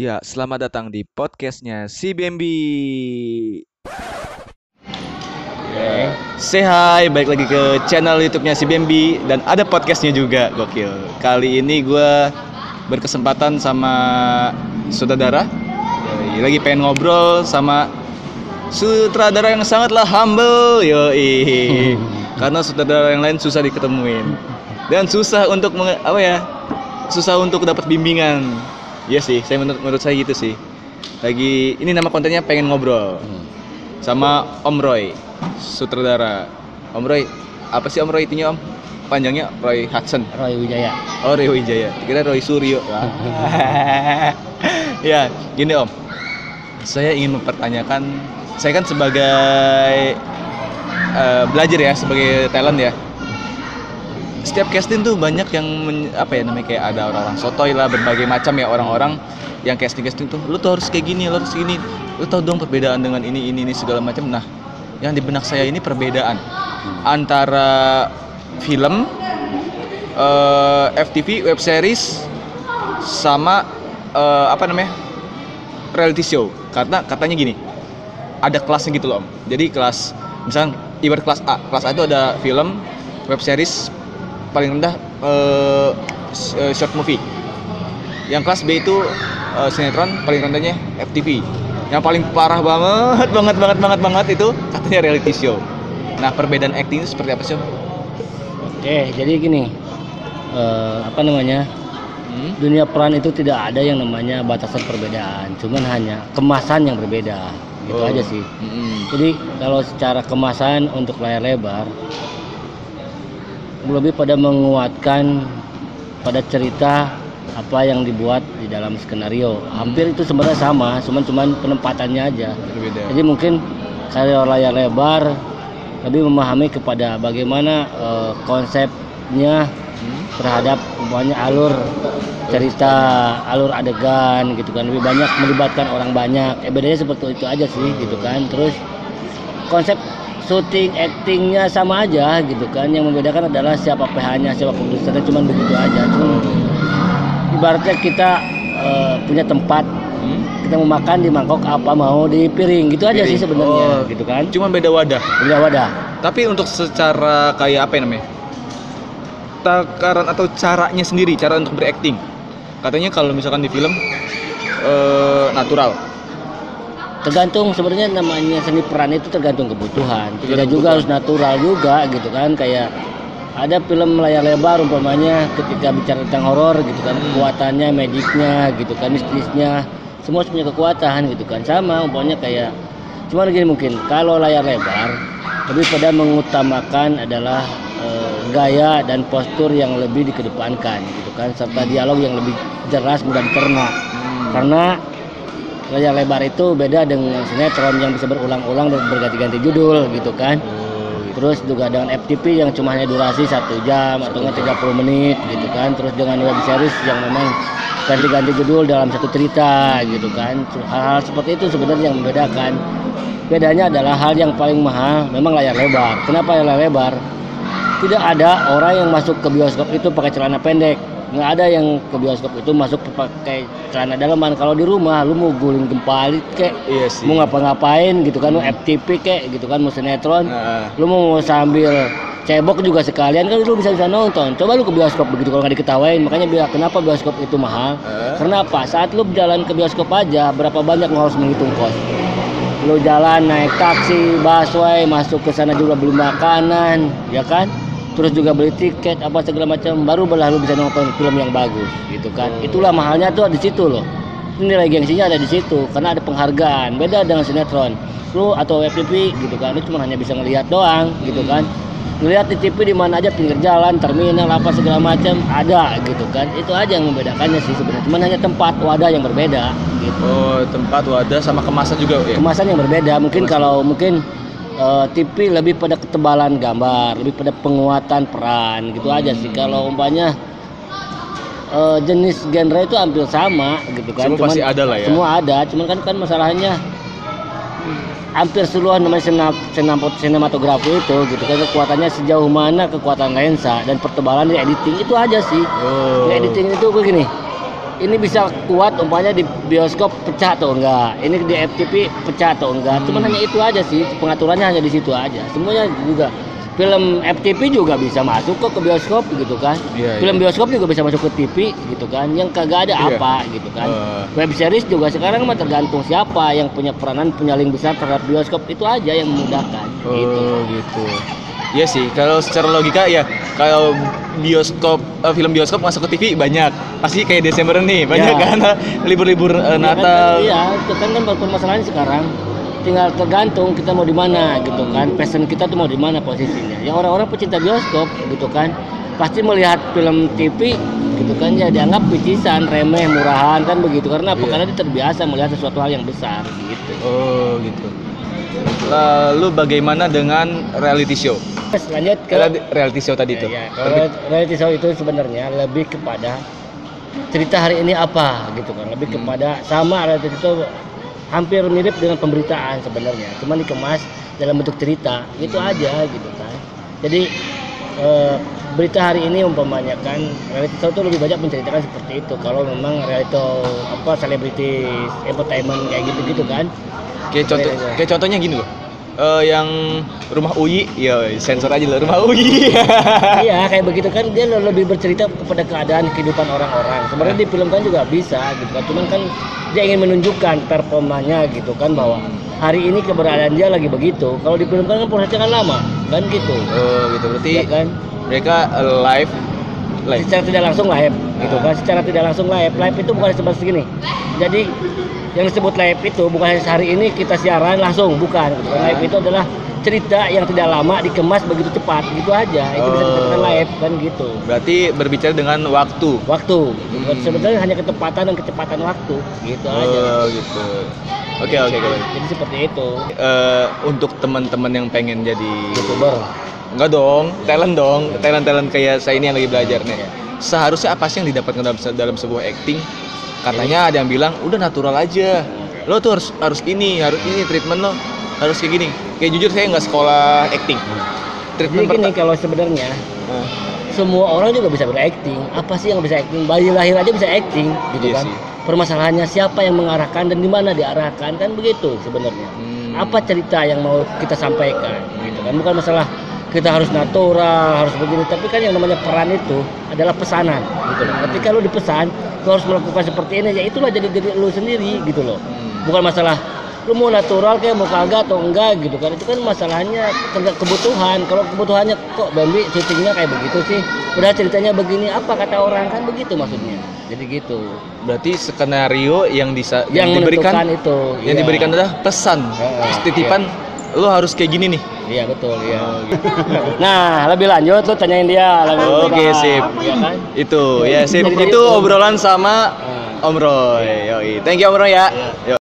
Ya, selamat datang di podcastnya si Bambi. Oke. Say hi, balik lagi ke channel YouTube-nya si Bambi dan ada podcastnya juga, gokil. Kali ini gue berkesempatan sama Yoi, lagi pengen ngobrol sama sutradara yang sangatlah humble, yoi. Karena sutradara yang lain susah diketemuin dan susah untuk menge- apa ya, susah untuk dapat bimbingan. Iya sih, saya menurut, menurut saya gitu sih. Lagi ini nama kontennya pengen ngobrol sama Om Roy, sutradara. Om Roy, apa sih Om Roy itunya Om? Panjangnya Roy Hudson. Roy Wijaya. Oh Roy Wijaya. Kira Roy Suryo. ya, gini Om. Saya ingin mempertanyakan, saya kan sebagai eh, belajar ya, sebagai talent ya. Setiap casting tuh banyak yang men- apa ya namanya kayak ada orang-orang sotoy lah berbagai macam ya orang-orang yang casting casting tuh lu tuh harus kayak gini, lu harus gini. Lu tahu dong perbedaan dengan ini ini ini segala macam. Nah, yang di benak saya ini perbedaan antara film eh, FTV web series sama eh, apa namanya reality show karena katanya gini ada kelasnya gitu loh om jadi kelas misalnya ibarat kelas A kelas A itu ada film web series paling rendah eh, short movie yang kelas B itu eh, sinetron paling rendahnya FTV yang paling parah banget banget banget banget banget itu katanya reality show nah perbedaan acting itu seperti apa sih? Oke, jadi gini. eh, apa namanya? Hmm? Dunia peran itu tidak ada yang namanya batasan perbedaan, cuman hanya kemasan yang berbeda. Gitu Oh. aja sih. Mm-mm. Jadi kalau secara kemasan untuk layar lebar lebih pada menguatkan pada cerita apa yang dibuat di dalam skenario. Hampir itu sebenarnya sama, cuman cuman penempatannya aja. berbeda Jadi mungkin saya layar lebar lebih memahami kepada bagaimana eh, konsepnya Hmm? terhadap umpamanya alur cerita, alur adegan gitu kan lebih banyak melibatkan orang banyak. Eh bedanya seperti itu aja sih gitu kan. Terus konsep syuting actingnya sama aja gitu kan. Yang membedakan adalah siapa PH-nya, siapa produsernya cuman begitu aja. Cuman ibaratnya kita eh, punya tempat Hmm? kita mau makan di mangkok apa mau di piring gitu aja sih Piring. sebenarnya Oh. gitu kan Cuma beda wadah. udah wadah Tapi untuk secara kayak apa ya namanya? Takaran atau caranya sendiri, cara untuk berakting. Katanya kalau misalkan di film eh, natural. Tergantung sebenarnya namanya seni peran itu tergantung kebutuhan tidak Tergantung juga kebutuhan. harus natural juga gitu kan kayak ada film layar lebar umpamanya ketika bicara tentang horor gitu kan Hmm. kekuatannya magicnya gitu kan mistisnya semua punya kekuatan gitu kan sama umpamanya kayak cuman gini mungkin kalau layar lebar lebih pada mengutamakan adalah eh, gaya dan postur yang lebih dikedepankan gitu kan serta dialog yang lebih jelas mudah dicerna karena layar lebar itu beda dengan sinetron yang bisa berulang-ulang dan berganti-ganti judul gitu kan. Terus juga dengan FTP yang cuma hanya durasi satu jam atau enggak 30 menit gitu kan. Terus dengan web series yang memang ganti-ganti judul dalam satu cerita gitu kan. Hal-hal seperti itu sebenarnya yang membedakan. Bedanya adalah hal yang paling mahal memang layar lebar. Kenapa layar lebar? Tidak ada orang yang masuk ke bioskop itu pakai celana pendek nggak ada yang ke bioskop itu masuk pakai celana dalaman kalau di rumah lu mau guling gempalit kek Iya sih. mau ngapa-ngapain gitu kan mau FTP kek gitu kan mau sinetron. Nah, lu mau sambil cebok juga sekalian kan lu bisa bisa nonton. Coba lu ke bioskop begitu kalau nggak diketawain. Makanya bilang kenapa bioskop itu mahal? Eh? karena apa? Saat lu jalan ke bioskop aja berapa banyak lu harus menghitung kos? Lu jalan naik taksi busway masuk ke sana juga beli makanan ya kan terus juga beli tiket apa segala macam baru belah lu bisa nonton film yang bagus gitu kan. Itulah mahalnya tuh di situ loh. Nilai gengsinya ada di situ karena ada penghargaan. Beda dengan sinetron. Lu atau FTV gitu kan. Lu cuma hanya bisa ngelihat doang gitu kan. Ngelihat di TV di mana aja pinggir jalan terminal apa segala macam ada gitu kan. Itu aja yang membedakannya sih sebenarnya. Cuma hanya tempat wadah yang berbeda gitu. Oh tempat wadah sama kemasan juga ya. kemasan yang berbeda. Mungkin kalau mungkin eh, TV lebih pada ketebalan gambar lebih pada penguatan peran gitu aja sih kalau umpamanya eh, jenis genre itu hampir sama gitu kan Semua pasti ada lah ya. semua ada cuman kan kan masalahnya hampir seluruh namanya sena- senam- sinematografi itu gitu kan kekuatannya sejauh mana kekuatan lensa dan pertebalan di editing itu aja sih Oh. di editing itu begini ini bisa kuat umpamanya di bioskop pecah atau enggak ini di FTV pecah atau enggak cuman Hmm. hanya itu aja sih pengaturannya hanya di situ aja semuanya juga film FTV juga bisa masuk kok ke bioskop gitu kan Iya, film iya. bioskop juga bisa masuk ke TV gitu kan yang kagak ada Iya. apa gitu kan Eh. web series juga sekarang mah tergantung siapa yang punya peranan punya link besar terhadap bioskop itu aja yang memudahkan gitu Oh gitu. Iya sih, kalau secara logika ya kalau bioskop eh, film bioskop masuk ke TV banyak. Pasti kayak Desember nih, banyak Ya. kan libur-libur Iya kan, Natal. Iya, itu kan kan permasalahannya sekarang tinggal tergantung kita mau di mana gitu kan. Passion kita tuh mau di mana posisinya. Yang orang-orang pecinta bioskop gitu kan pasti melihat film TV gitu kan ya dianggap picisan, remeh, murahan kan begitu karena apa? Iya. Karena dia terbiasa melihat sesuatu hal yang besar gitu. Oh gitu. Lalu bagaimana dengan reality show? Terus lanjut ke Reality- show tadi Ya, tuh. ya, kalau reality show itu sebenarnya lebih kepada cerita hari ini apa gitu kan, lebih Hmm. kepada sama reality show hampir mirip dengan pemberitaan sebenarnya, cuma dikemas dalam bentuk cerita, itu Hmm. aja gitu kan. Jadi eh, berita hari ini umpamanya kan reality show itu lebih banyak menceritakan seperti itu. Kalau memang reality show apa selebriti entertainment kayak gitu-gitu kan. Kayak contoh, kayak contohnya gini loh. Eh, yang rumah Uyi, ya sensor aja loh rumah Uyi. iya kayak begitu kan dia lebih bercerita kepada keadaan kehidupan orang-orang. Sebenarnya di film kan juga bisa gitu kan. Cuman kan dia ingin menunjukkan performanya gitu kan bahwa hari ini keberadaan dia lagi begitu. Kalau di film kan kan prosesnya kan lama kan gitu. Oh gitu. Berarti ya kan? mereka live live. secara tidak langsung live gitu kan. Secara tidak langsung live. Live itu bukan seperti segini jadi yang disebut live itu bukan hanya sehari ini kita siaran langsung bukan gitu live itu adalah cerita yang tidak lama dikemas begitu cepat gitu aja itu bisa Oh. dikatakan live kan gitu Berarti berbicara dengan waktu. waktu. Hmm. sebenarnya hanya ketepatan dan kecepatan waktu gitu aja Oh gitu. Oke oke oke. jadi seperti itu Eh, untuk teman-teman yang pengen jadi youtuber Enggak dong, talent dong, talent talent kayak saya ini yang lagi belajar nih. Iya. Seharusnya apa sih yang didapatkan dalam dalam sebuah acting? Katanya ada yang bilang udah natural aja. Lo tuh harus harus ini, harus ini treatment lo harus kayak gini. Kayak jujur saya nggak sekolah acting. jadi Treatment gini perta- kalau sebenarnya Nah, semua orang juga bisa beracting apa sih yang bisa acting bayi lahir aja bisa acting gitu Iya kan sih. permasalahannya siapa yang mengarahkan dan di mana diarahkan kan begitu sebenarnya hmm, apa cerita yang mau kita sampaikan gitu kan bukan masalah kita harus natural harus begini. Tapi kan yang namanya peran itu adalah pesanan gitu loh. Ketika lu dipesan lu harus melakukan seperti ini ya itulah jadi diri lu sendiri gitu loh. Hmm. bukan masalah lu mau natural kayak mau kagak atau enggak gitu kan. Itu kan masalahnya tergantung kebutuhan. Kalau kebutuhannya kok Bambi syutingnya kayak begitu sih? Udah ceritanya begini apa kata orang? Kan begitu maksudnya. Jadi gitu. Berarti skenario yang disa yang, diberikan menentukan itu yang iya. diberikan adalah pesan, Heeh, titipan lo harus kayak gini nih. Iya betul iya Oh, gitu. Nah, lebih lanjut lu tanyain dia. lebih Oke, lanjut. sip. Iya kan? Itu ya sip. Itu obrolan sama Nah. Om Roy. Yoi. Thank you Om Roy ya. Iya. Yuk.